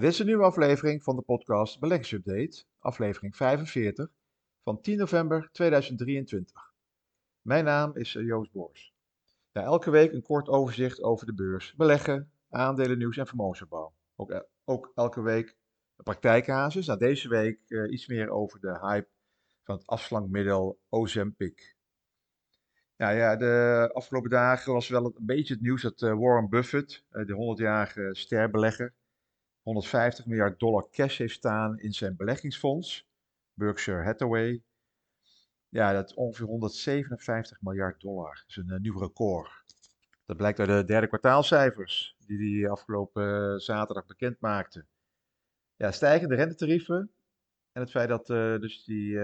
dit is een nieuwe aflevering van de podcast Beleggingsupdate, aflevering 45 van 10 november 2023. Mijn naam is eh, Joost Boors. elke week een kort overzicht over de beurs, beleggen, aandelen, nieuws en vermogensopbouw. Ook, eh, ook elke week een praktijkcasus. Nou, deze week uh, iets meer over de hype van het afslankmiddel Ozempic. Ja, ja, de afgelopen dagen was wel een beetje het nieuws dat Warren Buffett, de 100-jarige sterbelegger, 150 miljard dollar cash heeft staan in zijn beleggingsfonds, Berkshire Hathaway. Ja, dat is ongeveer 157 miljard dollar. Dat is een, eh, nieuw record. Dat blijkt uit de derde kwartaalcijfers die hij afgelopen uh, zaterdag bekend maakte. Ja, stijgende rentetarieven en het feit dat uh, dus die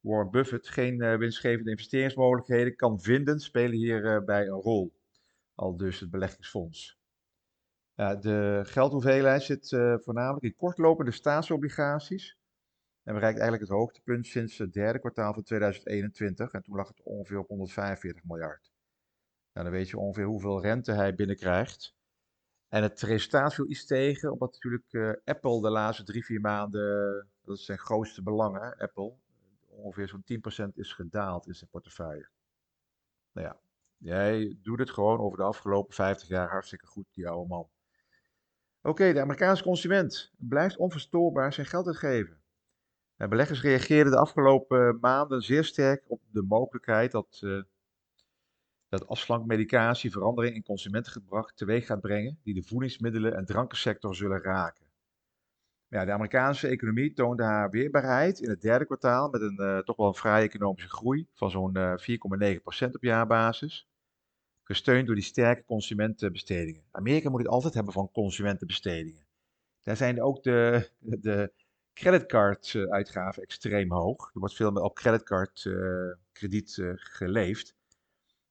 Warren Buffett geen winstgevende investeringsmogelijkheden kan vinden, spelen hierbij een rol. Al dus het beleggingsfonds. De geldhoeveelheid zit uh, voornamelijk in kortlopende staatsobligaties. En bereikt eigenlijk het hoogtepunt sinds het derde kwartaal van 2021. En toen lag het ongeveer op 145 miljard. Nou, dan weet je ongeveer hoeveel rente hij binnenkrijgt. En het resultaat viel iets tegen, omdat natuurlijk uh, Apple de laatste drie, vier maanden, dat is zijn grootste belang, Apple, ongeveer zo'n 10% is gedaald in zijn portefeuille. Nou ja, jij doet het gewoon over de afgelopen 50 jaar hartstikke goed, die oude man. Oké, de Amerikaanse consument blijft onverstoorbaar zijn geld uitgeven. Beleggers reageerden de afgelopen maanden zeer sterk op de mogelijkheid dat, uh, dat afslankmedicatie verandering in consumentengedrag teweeg gaat brengen, die de voedingsmiddelen- en drankensector zullen raken. Ja, de Amerikaanse economie toonde haar weerbaarheid in het derde kwartaal met een toch wel een fraaie economische groei van zo'n uh, eh, 4,9% op jaarbasis gesteund door die sterke consumentenbestedingen. Amerika moet het altijd hebben van consumentenbestedingen. Daar zijn ook de, de creditcard-uitgaven extreem hoog. Er wordt veel op creditcard uh, krediet uh, geleefd.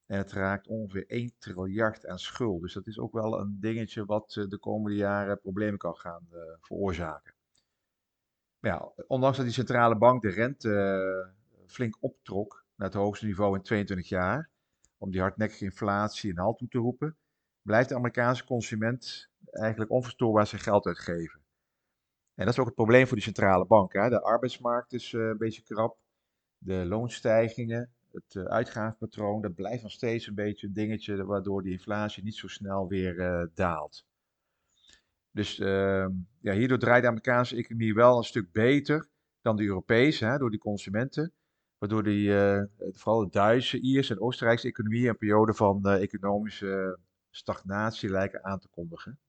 En het raakt ongeveer 1 triljard aan schuld. Dus dat is ook wel een dingetje wat de komende jaren problemen kan gaan veroorzaken. Ja, ondanks dat die centrale bank de rente flink optrok naar het hoogste niveau in 22 jaar, om die hardnekkige inflatie een halt toe te roepen, blijft de Amerikaanse consument eigenlijk onverstoorbaar zijn geld uitgeven. En dat is ook het probleem voor die centrale bank. Hè. De arbeidsmarkt is uh, een beetje krap. De loonstijgingen, het uh, uitgavenpatroon, dat blijft nog steeds een beetje een dingetje waardoor die inflatie niet zo snel weer uh, daalt. Dus ehm, ja, hierdoor draait de Amerikaanse economie wel een stuk beter dan de Europese, hè, door die consumenten. Waardoor die, uh, vooral de Duitse, Ierse en Oostenrijkse economie een periode van uh, economische stagnatie lijken aan te kondigen.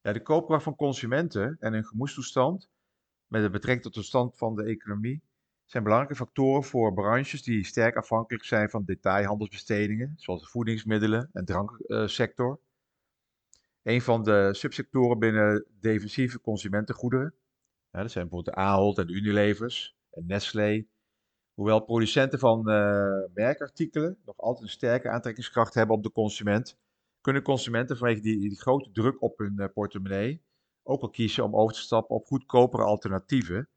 Ja, de koopkracht van consumenten en hun gemoedstoestand, met betrekking tot de stand van de economie, zijn belangrijke factoren voor branches die sterk afhankelijk zijn van detailhandelsbestedingen, zoals de voedingsmiddelen en dranksector. Een van de subsectoren binnen defensieve consumentengoederen, dat zijn bijvoorbeeld de Ahold en Unilevers, en Nestlé. Hoewel producenten van uh, merkartikelen nog altijd een sterke aantrekkingskracht hebben op de consument, kunnen consumenten vanwege die, die grote druk op hun uh, portemonnee ook wel kiezen om over te stappen op goedkopere alternatieven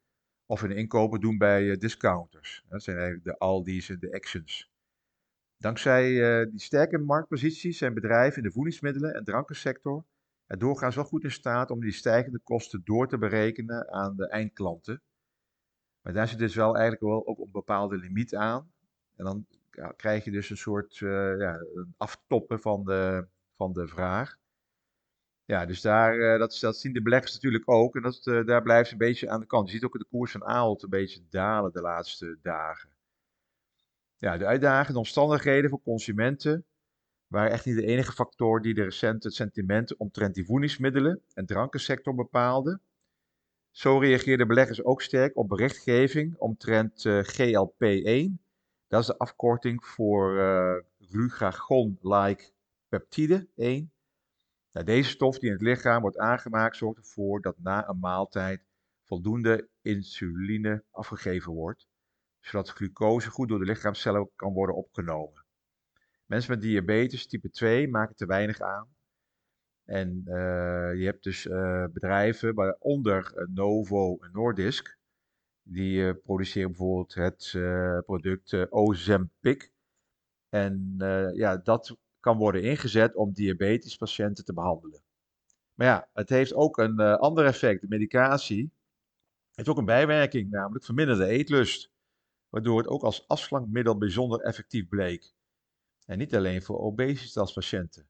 of hun inkopen doen bij uh, discounters. Dat zijn eigenlijk de Aldi's en de Actions. Dankzij die sterke marktposities zijn bedrijven in de voedingsmiddelen en drankensector er doorgaans wel goed in staat om die stijgende kosten door te berekenen aan de eindklanten. Maar daar zit dus wel eigenlijk wel ook een bepaalde limiet aan. En dan ja, krijg je dus een soort uh, ja, een aftoppen van de, van de vraag. Ja, dus daar, uh, dat, zien de beleggers natuurlijk ook. En dat, uh, daar ze een beetje aan de kant. Je ziet ook de koers van Aalt een beetje dalen de laatste dagen. Ja, de uitdagende omstandigheden voor consumenten waren echt niet de enige factor die de recente sentimenten omtrent die voedingsmiddelen en drankensector bepaalde. Zo reageerden beleggers ook sterk op berichtgeving omtrent uh, GLP-1. Dat is de afkorting voor uh, glucagon-like peptide 1. Nou, deze stof die in het lichaam wordt aangemaakt zorgt ervoor dat na een maaltijd voldoende insuline afgegeven wordt, zodat glucose goed door de lichaamcellen kan worden opgenomen. Mensen met diabetes type 2 maken te weinig aan en uh, je hebt dus uh, bedrijven, waaronder uh, Novo en Nordisk, die produceren bijvoorbeeld het product Ozempic. En ja, dat kan worden ingezet om diabetespatiënten te behandelen. Maar ja, het heeft ook een ander effect. De medicatie heeft ook een bijwerking, namelijk verminderde eetlust. Waardoor het ook als afslankmiddel bijzonder effectief bleek. En niet alleen voor obesitaspatiënten.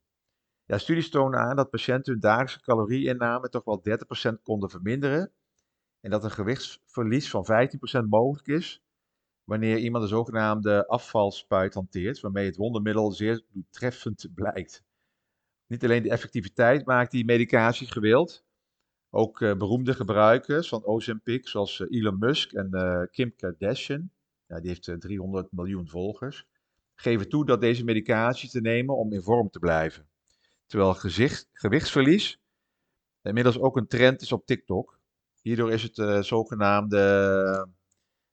Ja, studies tonen aan dat patiënten hun dagelijkse calorieinname toch wel 30% konden verminderen. En dat een gewichtsverlies van 15% mogelijk is wanneer iemand de zogenaamde afvalspuit hanteert, waarmee het wondermiddel zeer doeltreffend blijkt. Niet alleen de effectiviteit maakt die medicatie gewild, ook uh, beroemde gebruikers van Ozempic, zoals uh, Elon Musk en uh, Kim Kardashian, ja, die heeft 300 miljoen volgers, geven toe dat deze medicatie te nemen om in vorm te blijven. Terwijl gezicht, gewichtsverlies inmiddels ook een trend is op TikTok. Hierdoor is het zogenaamde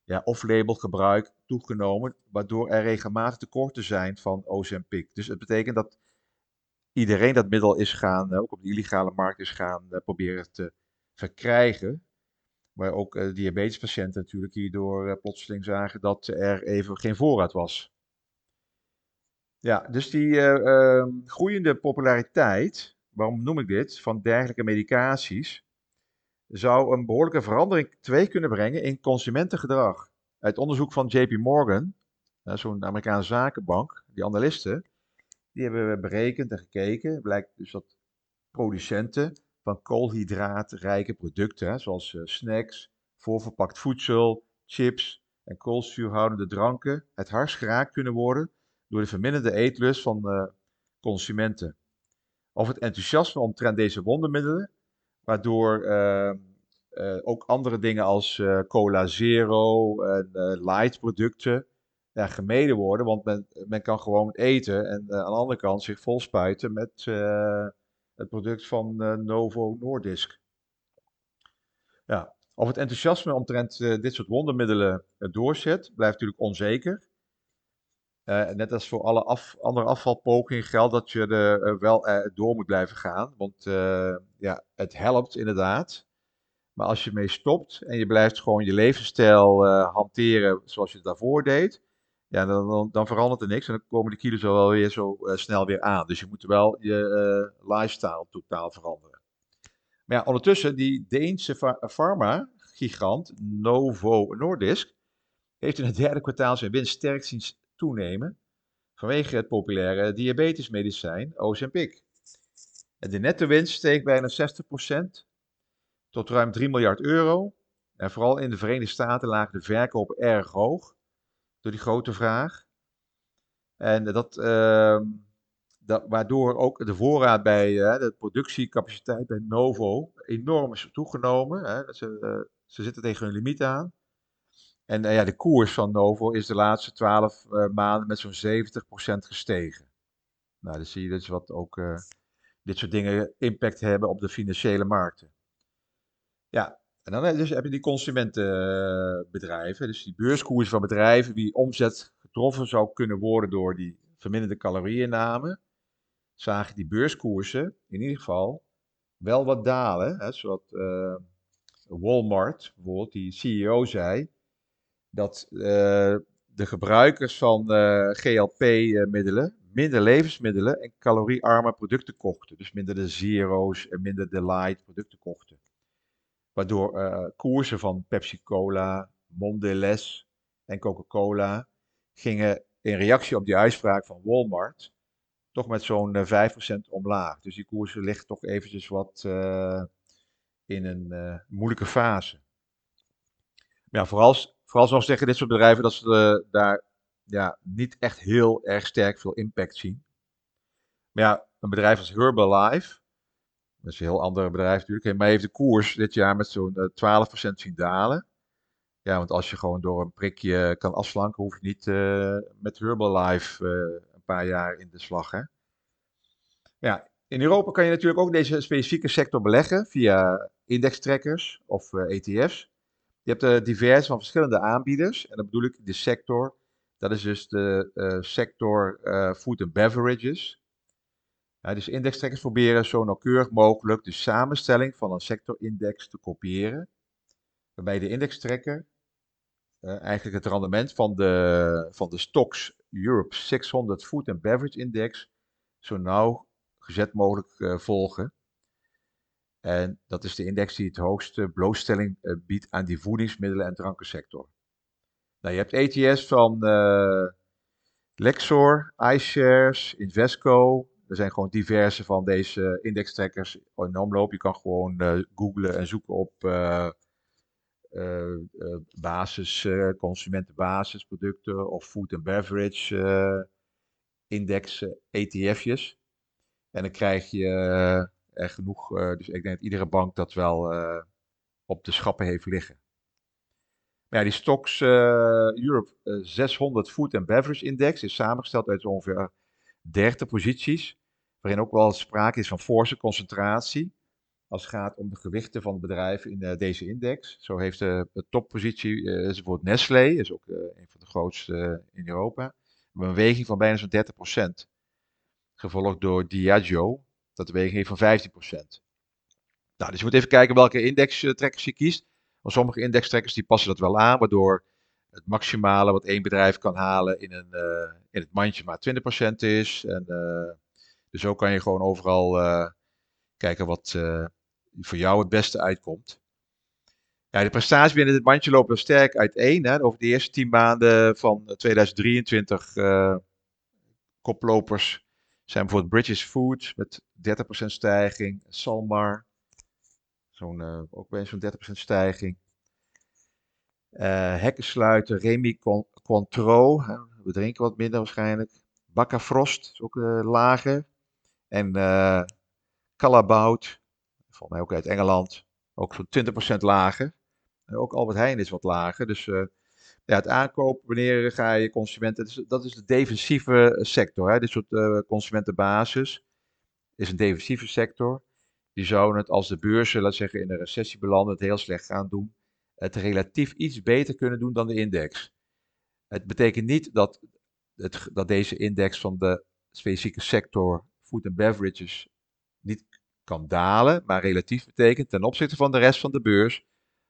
ja, off-label gebruik toegenomen, waardoor er regelmatig tekorten zijn van Ozempic. Dus het betekent dat iedereen dat middel is gaan, ook op de illegale markt is gaan proberen te verkrijgen. Maar ook uh, diabetespatiënten natuurlijk hierdoor plotseling zagen dat er even geen voorraad was. Ja, dus die uh, groeiende populariteit, waarom noem ik dit, van dergelijke medicaties, zou een behoorlijke verandering teweeg kunnen brengen in consumentengedrag. Uit onderzoek van JP Morgan, zo'n Amerikaanse zakenbank, die analisten, die hebben berekend en gekeken. Blijkt dus dat producenten van koolhydraatrijke producten, zoals uh, snacks, voorverpakt voedsel, chips en koolzuurhoudende dranken, het hardst geraakt kunnen worden door de verminderde eetlust van uh, consumenten. Of het enthousiasme omtrent deze wondermiddelen, waardoor uh, ook andere dingen als cola zero en light producten gemeden worden, want men, men kan gewoon eten en aan de andere kant zich volspuiten met het product van Novo Nordisk. Ja, of het enthousiasme omtrent dit soort wondermiddelen doorzet, blijft natuurlijk onzeker. Net als voor alle af, andere afvalpogingen geldt dat je er wel door moet blijven gaan. Want ja, het helpt inderdaad. Maar als je mee stopt en je blijft gewoon je levensstijl hanteren zoals je het daarvoor deed, ja, dan, dan, verandert er niks en dan komen de kilo's wel weer zo snel weer aan. Dus je moet wel je lifestyle totaal veranderen. Maar ja, ondertussen, die Deense pharma-gigant Novo Nordisk heeft in het derde kwartaal zijn winst sterk zien toenemen vanwege het populaire diabetesmedicijn Ozempic. De netto-winst steeg bijna 60% tot ruim 3 miljard euro. En vooral in de Verenigde Staten lagen de verkopen erg hoog door die grote vraag. En dat, uh, dat, waardoor ook de voorraad bij uh, de productiecapaciteit bij Novo enorm is toegenomen. Hè. Ze, uh, ze zitten tegen hun limiet aan. En uh, ja, de koers van Novo is de laatste 12 maanden met zo'n 70% gestegen. Nou, dan zie je dus wat ook dit soort dingen impact hebben op de financiële markten. Ja, en dan dus heb je die consumentenbedrijven, dus die beurskoers van bedrijven wie omzet getroffen zou kunnen worden door die verminderde calorieinname. Zagen die beurskoersen in ieder geval wel wat dalen. Hè, uh, Walmart, bijvoorbeeld, die CEO zei dat uh, de gebruikers van uh, GLP-middelen minder levensmiddelen en caloriearme producten kochten. Dus minder de zero's en minder de light producten kochten. Waardoor koersen van Pepsi-Cola, Mondelez en Coca-Cola gingen in reactie op die uitspraak van Walmart toch met zo'n uh, eh, 5% omlaag. Dus die koersen liggen toch eventjes wat in een moeilijke fase. Maar ja, vooral, vooral zoals zeggen dit soort bedrijven dat ze daar ja, niet echt heel erg sterk veel impact zien. Maar ja, een bedrijf als Herbalife, dat is een heel ander bedrijf natuurlijk. Maar heeft de koers dit jaar met zo'n 12% eh, zien dalen. Ja, want als je gewoon door een prikje kan afslanken, hoef je niet uh, met Herbalife uh, een paar jaar in de slag. Hè? Ja, in Europa kan je natuurlijk ook deze specifieke sector beleggen via indextrekkers of ETF's. Je hebt uh, divers van verschillende aanbieders. En dan bedoel ik de sector. Dat is dus de sector food and beverages. Ja, dus indextrekkers proberen zo nauwkeurig mogelijk de samenstelling van een sectorindex te kopiëren, waarbij de indextrekker uh, eigenlijk het rendement van de, van de stocks Europe 600 Food and Beverage Index zo nauw gezet mogelijk volgen. En dat is de index die het hoogste blootstelling eh, biedt aan die voedingsmiddelen- en drankensector. Nou, je hebt ETS van uh, Lexor, iShares, Invesco. Er zijn gewoon diverse van deze indextrekkers in omloop. Je kan gewoon uh, googlen en zoeken op basis, consumentenbasisproducten of food and beverage index ETF'jes. En dan krijg je er genoeg. dus ik denk dat iedere bank dat wel op de schappen heeft liggen. Maar ja, die Stocks Europe 600 Food and Beverage Index is samengesteld uit ongeveer 30 posities, waarin ook wel sprake is van forse concentratie als het gaat om de gewichten van bedrijven in deze index. Zo heeft de, toppositie, uh, is bijvoorbeeld Nestlé, is ook een van de grootste in Europa, een weging van bijna zo'n 30%. Gevolgd door Diageo, dat een weging van 15%. Nou, dus je moet even kijken welke indextrekkers je kiest. Want sommige indextrekkers die passen dat wel aan, waardoor het maximale wat één bedrijf kan halen in, een, uh, in het mandje maar 20% is. En, uh, dus zo kan je gewoon overal uh, kijken wat voor jou het beste uitkomt. Ja, de prestaties binnen dit mandje lopen sterk uiteen. Hè. Over de eerste 10 maanden van 2023 koplopers zijn bijvoorbeeld British Food met 30% stijging, Salmar Zo'n, uh, ook bij zo'n 30% stijging. Uh, hekkensluiter, Remy Contro, we drinken wat minder waarschijnlijk. Bakka Frost is ook uh, lager. En uh, Calabout, volgens mij ook uit Engeland, ook zo'n 20% lager. Ook Albert Heijn is wat lager. Dus ja, het aankopen, wanneer ga je consumenten, dat is, de defensieve sector. Hè? Dit soort consumentenbasis is een defensieve sector die zouden het als de beurzen, laat zeggen, in een recessie belanden, het heel slecht gaan doen, het relatief iets beter kunnen doen dan de index. Het betekent niet dat, het, dat deze index van de specifieke sector food and beverages niet kan dalen, maar relatief betekent ten opzichte van de rest van de beurs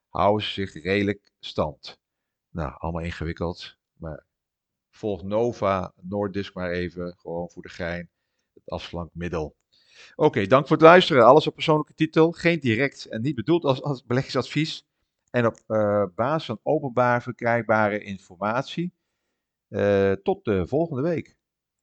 houden ze zich redelijk stand. Nou, allemaal ingewikkeld, maar volg Nova, Noordisk maar even, gewoon voor de gein, het afslankmiddel. Oké, dank voor het luisteren. Alles op persoonlijke titel, geen direct en niet bedoeld als, als beleggingsadvies. En op uh, basis van openbaar verkrijgbare informatie. Uh, tot de volgende week.